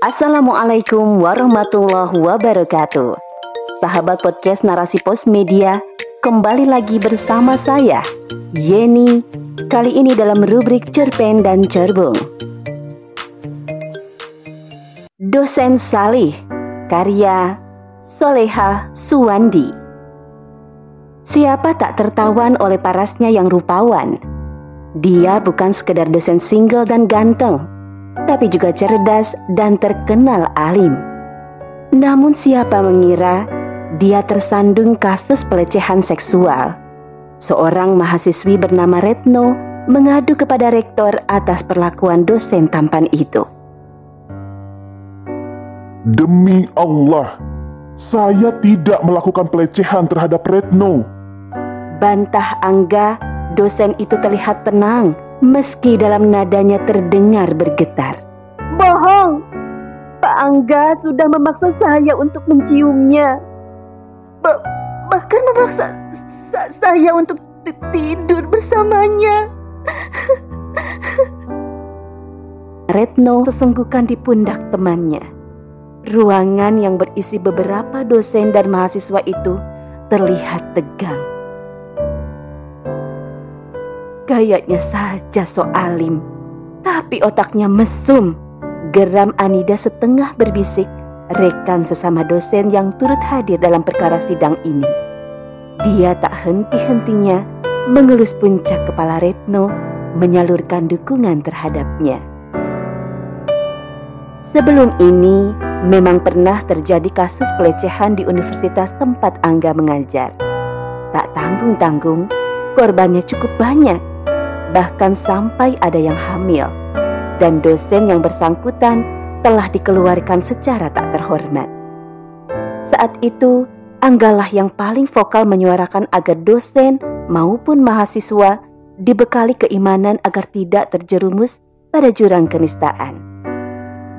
Assalamualaikum warahmatullahi wabarakatuh. Sahabat podcast Narasi Pos Media, kembali lagi bersama saya, Yeni, kali ini dalam rubrik Cerpen dan Cerbung. Dosen Salih, karya Soleha Suwandi. Siapa tak tertawan oleh parasnya yang rupawan? Dia bukan sekedar dosen single dan ganteng, tapi juga cerdas dan terkenal alim. Namun siapa mengira dia tersandung kasus pelecehan seksual. Seorang mahasiswi bernama Retno mengadu kepada rektor atas perlakuan dosen tampan itu. Demi Allah, saya tidak melakukan pelecehan terhadap Retno. Bantah Angga, dosen itu terlihat tenang meski dalam nadanya terdengar bergetar. Bohong! Pak Angga sudah memaksa saya untuk menciumnya. Ba bahkan memaksa sa saya untuk tidur bersamanya. Retno sesenggukan di pundak temannya. Ruangan yang berisi beberapa dosen dan mahasiswa itu terlihat tegang. Gayanya saja so alim, tapi otaknya mesum. Geram Anida setengah berbisik, rekan sesama dosen yang turut hadir dalam perkara sidang ini. Dia tak henti-hentinya mengelus puncak kepala Retno, menyalurkan dukungan terhadapnya. Sebelum ini, memang pernah terjadi kasus pelecehan di universitas tempat Angga mengajar. Tak tanggung-tanggung, korbannya cukup banyak bahkan sampai ada yang hamil, dan dosen yang bersangkutan telah dikeluarkan secara tak terhormat. Saat itu, Anggalah yang paling vokal menyuarakan agar dosen maupun mahasiswa dibekali keimanan agar tidak terjerumus pada jurang kenistaan.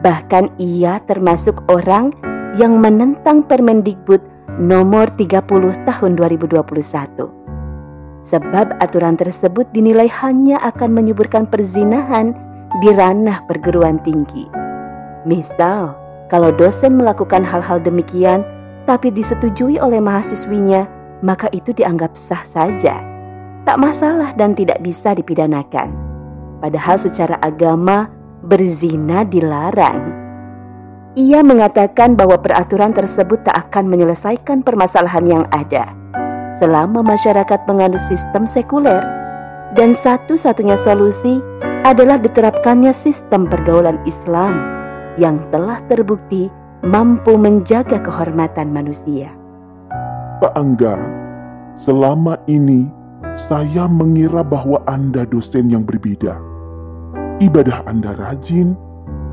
Bahkan ia termasuk orang yang menentang Permendikbud nomor 30 tahun 2021 sebab aturan tersebut dinilai hanya akan menyuburkan perzinahan di ranah perguruan tinggi. Misal, kalau dosen melakukan hal-hal demikian tapi disetujui oleh mahasiswinya, maka itu dianggap sah saja. Tak masalah dan tidak bisa dipidanakan. Padahal secara agama, berzina dilarang. Ia mengatakan bahwa peraturan tersebut tak akan menyelesaikan permasalahan yang ada selama masyarakat menganut sistem sekuler, dan satu-satunya solusi adalah diterapkannya sistem pergaulan Islam yang telah terbukti mampu menjaga kehormatan manusia. Pak Angga, selama ini saya mengira bahwa Anda dosen yang berbeda. Ibadah Anda rajin,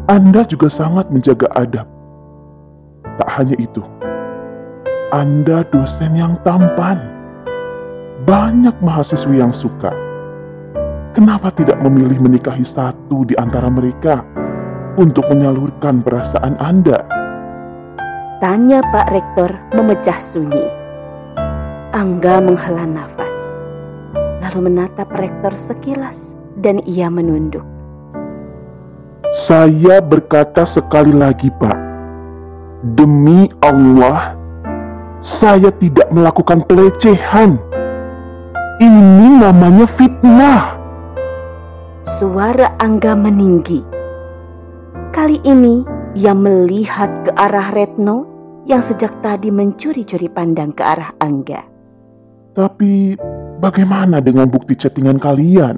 Anda juga sangat menjaga adab. Tak hanya itu, Anda dosen yang tampan banyak mahasiswi yang suka. Kenapa tidak memilih menikahi satu di antara mereka untuk menyalurkan perasaan Anda? Tanya Pak Rektor memecah sunyi. Angga menghela nafas, lalu menatap Rektor sekilas dan ia menunduk. Saya berkata sekali lagi, Pak. Demi Allah, saya tidak melakukan pelecehan. Ini namanya fitnah. Suara Angga meninggi. Kali ini ia melihat ke arah Retno yang sejak tadi mencuri-curi pandang ke arah Angga. Tapi bagaimana dengan bukti chattingan kalian?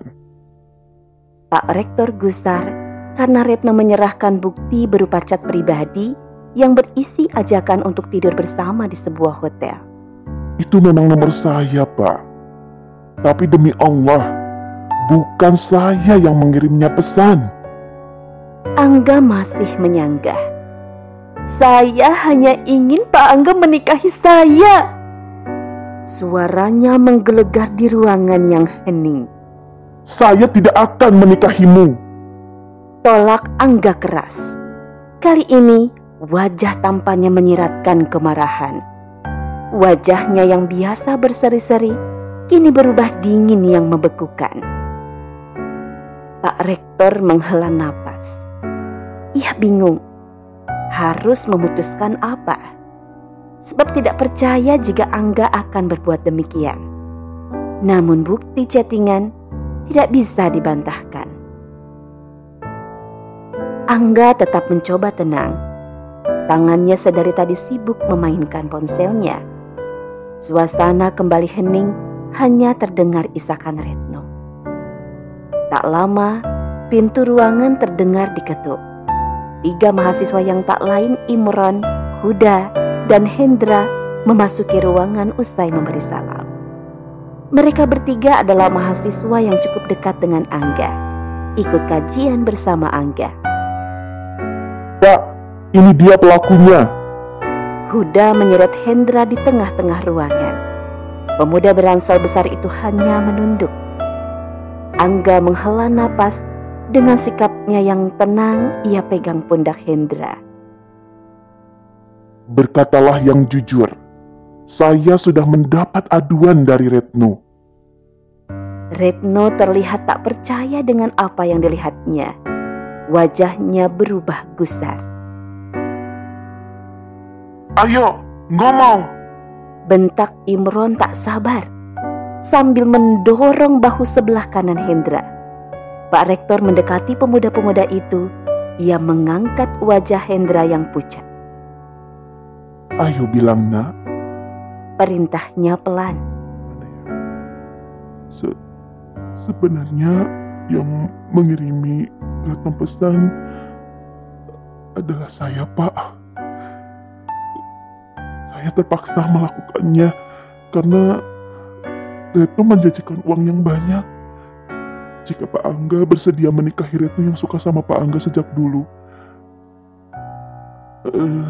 Pak Rektor gusar karena Retno menyerahkan bukti berupa chat pribadi yang berisi ajakan untuk tidur bersama di sebuah hotel. Itu memang nomor saya, Pak. Tapi demi Allah, bukan saya yang mengirimnya pesan. Angga masih menyanggah. Saya hanya ingin Pak Angga menikahi saya. Suaranya menggelegar di ruangan yang hening. Saya tidak akan menikahimu. Tolak Angga keras. Kali ini wajah tampannya menyiratkan kemarahan. Wajahnya yang biasa berseri-seri kini berubah dingin yang membekukan. Pak Rektor menghela napas. Ia bingung. harus memutuskan apa. Sebab tidak percaya jika Angga akan berbuat demikian. Namun bukti chattingan tidak bisa dibantahkan. Angga tetap mencoba tenang. Tangannya sedari tadi sibuk memainkan ponselnya. Suasana kembali hening, hanya terdengar isakan Retno. Tak lama, pintu ruangan terdengar diketuk. Tiga mahasiswa yang tak lain Imron, Huda, dan Hendra memasuki ruangan usai memberi salam. Mereka bertiga adalah mahasiswa yang cukup dekat dengan Angga. Ikut kajian bersama Angga. Pak, ini dia pelakunya. Huda menyeret Hendra di tengah-tengah ruangan. Pemuda beransal besar itu hanya menunduk. Angga menghela napas dengan sikapnya yang tenang, ia pegang pundak Hendra. Berkatalah yang jujur. Saya sudah mendapat aduan dari Retno. Retno terlihat tak percaya dengan apa yang dilihatnya. Wajahnya berubah gusar. Ayo, ngomong. Bentak Imron tak sabar sambil mendorong bahu sebelah kanan Hendra. Pak Rektor mendekati pemuda-pemuda itu. Ia mengangkat wajah Hendra yang pucat. Ayo bilang nak. Perintahnya pelan. Se sebenarnya yang mengirimi datang pesan adalah saya pak. Saya terpaksa melakukannya karena Retno menjanjikan uang yang banyak jika Pak Angga bersedia menikahi Retno yang suka sama Pak Angga sejak dulu. Uh,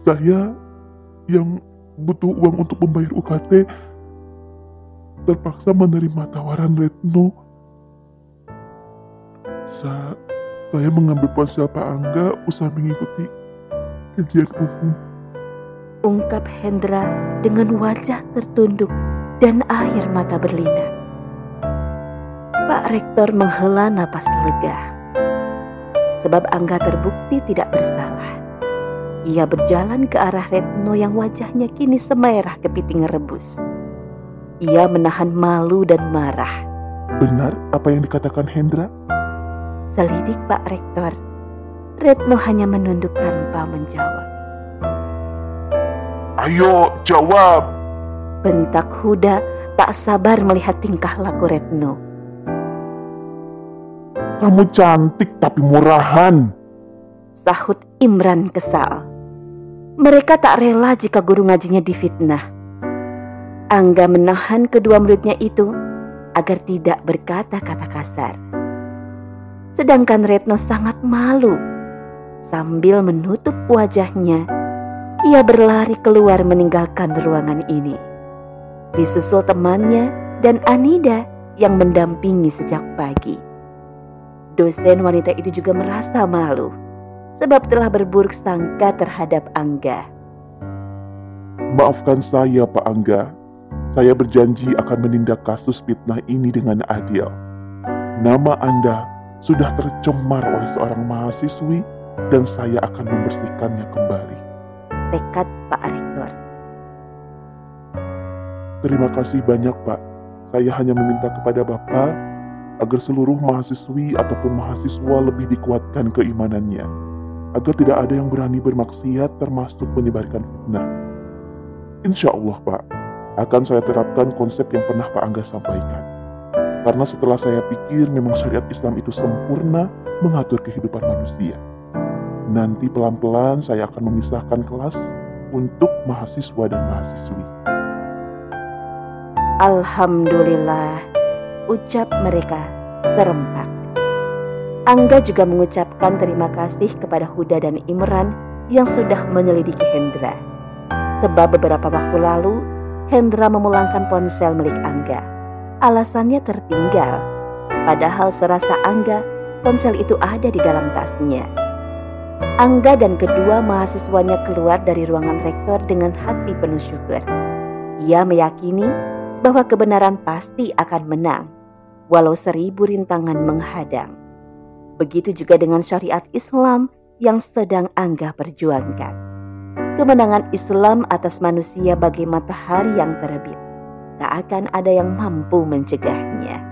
saya yang butuh uang untuk membayar UKT terpaksa menerima tawaran Retno. Sa saya mengambil ponsel Pak Angga usaha mengikuti kajian umum. Ungkap Hendra dengan wajah tertunduk dan air mata berlinang. Pak Rektor menghela napas lega. Sebab Angga terbukti tidak bersalah. Ia berjalan ke arah Retno yang wajahnya kini semerah kepiting rebus. Ia menahan malu dan marah. Benar apa yang dikatakan Hendra? Selidik Pak Rektor. Retno hanya menunduk tanpa menjawab. Ayo jawab. Bentak Huda tak sabar melihat tingkah laku Retno. Kamu cantik tapi murahan. Sahut Imran kesal. Mereka tak rela jika guru ngajinya difitnah. Angga menahan kedua muridnya itu agar tidak berkata-kata kasar. Sedangkan Retno sangat malu. Sambil menutup wajahnya, ia berlari keluar meninggalkan ruangan ini. Disusul temannya dan Anida yang mendampingi sejak pagi dosen wanita itu juga merasa malu sebab telah berburuk sangka terhadap Angga. Maafkan saya Pak Angga, saya berjanji akan menindak kasus fitnah ini dengan adil. Nama Anda sudah tercemar oleh seorang mahasiswi dan saya akan membersihkannya kembali. Tekad Pak Rektor. Terima kasih banyak Pak. Saya hanya meminta kepada Bapak agar seluruh mahasiswi ataupun mahasiswa lebih dikuatkan keimanannya, agar tidak ada yang berani bermaksiat termasuk menyebarkan fitnah. Insya Allah Pak, akan saya terapkan konsep yang pernah Pak Angga sampaikan. Karena setelah saya pikir memang syariat Islam itu sempurna mengatur kehidupan manusia. Nanti pelan-pelan saya akan memisahkan kelas untuk mahasiswa dan mahasiswi. Alhamdulillah ucap mereka serempak. Angga juga mengucapkan terima kasih kepada Huda dan Imran yang sudah menyelidiki Hendra. Sebab beberapa waktu lalu, Hendra memulangkan ponsel milik Angga. Alasannya tertinggal, padahal serasa Angga, ponsel itu ada di dalam tasnya. Angga dan kedua mahasiswanya keluar dari ruangan rektor dengan hati penuh syukur. Ia meyakini bahwa kebenaran pasti akan menang walau seribu rintangan menghadang. Begitu juga dengan syariat Islam yang sedang Angga perjuangkan. Kemenangan Islam atas manusia bagai matahari yang terbit. Tak akan ada yang mampu mencegahnya.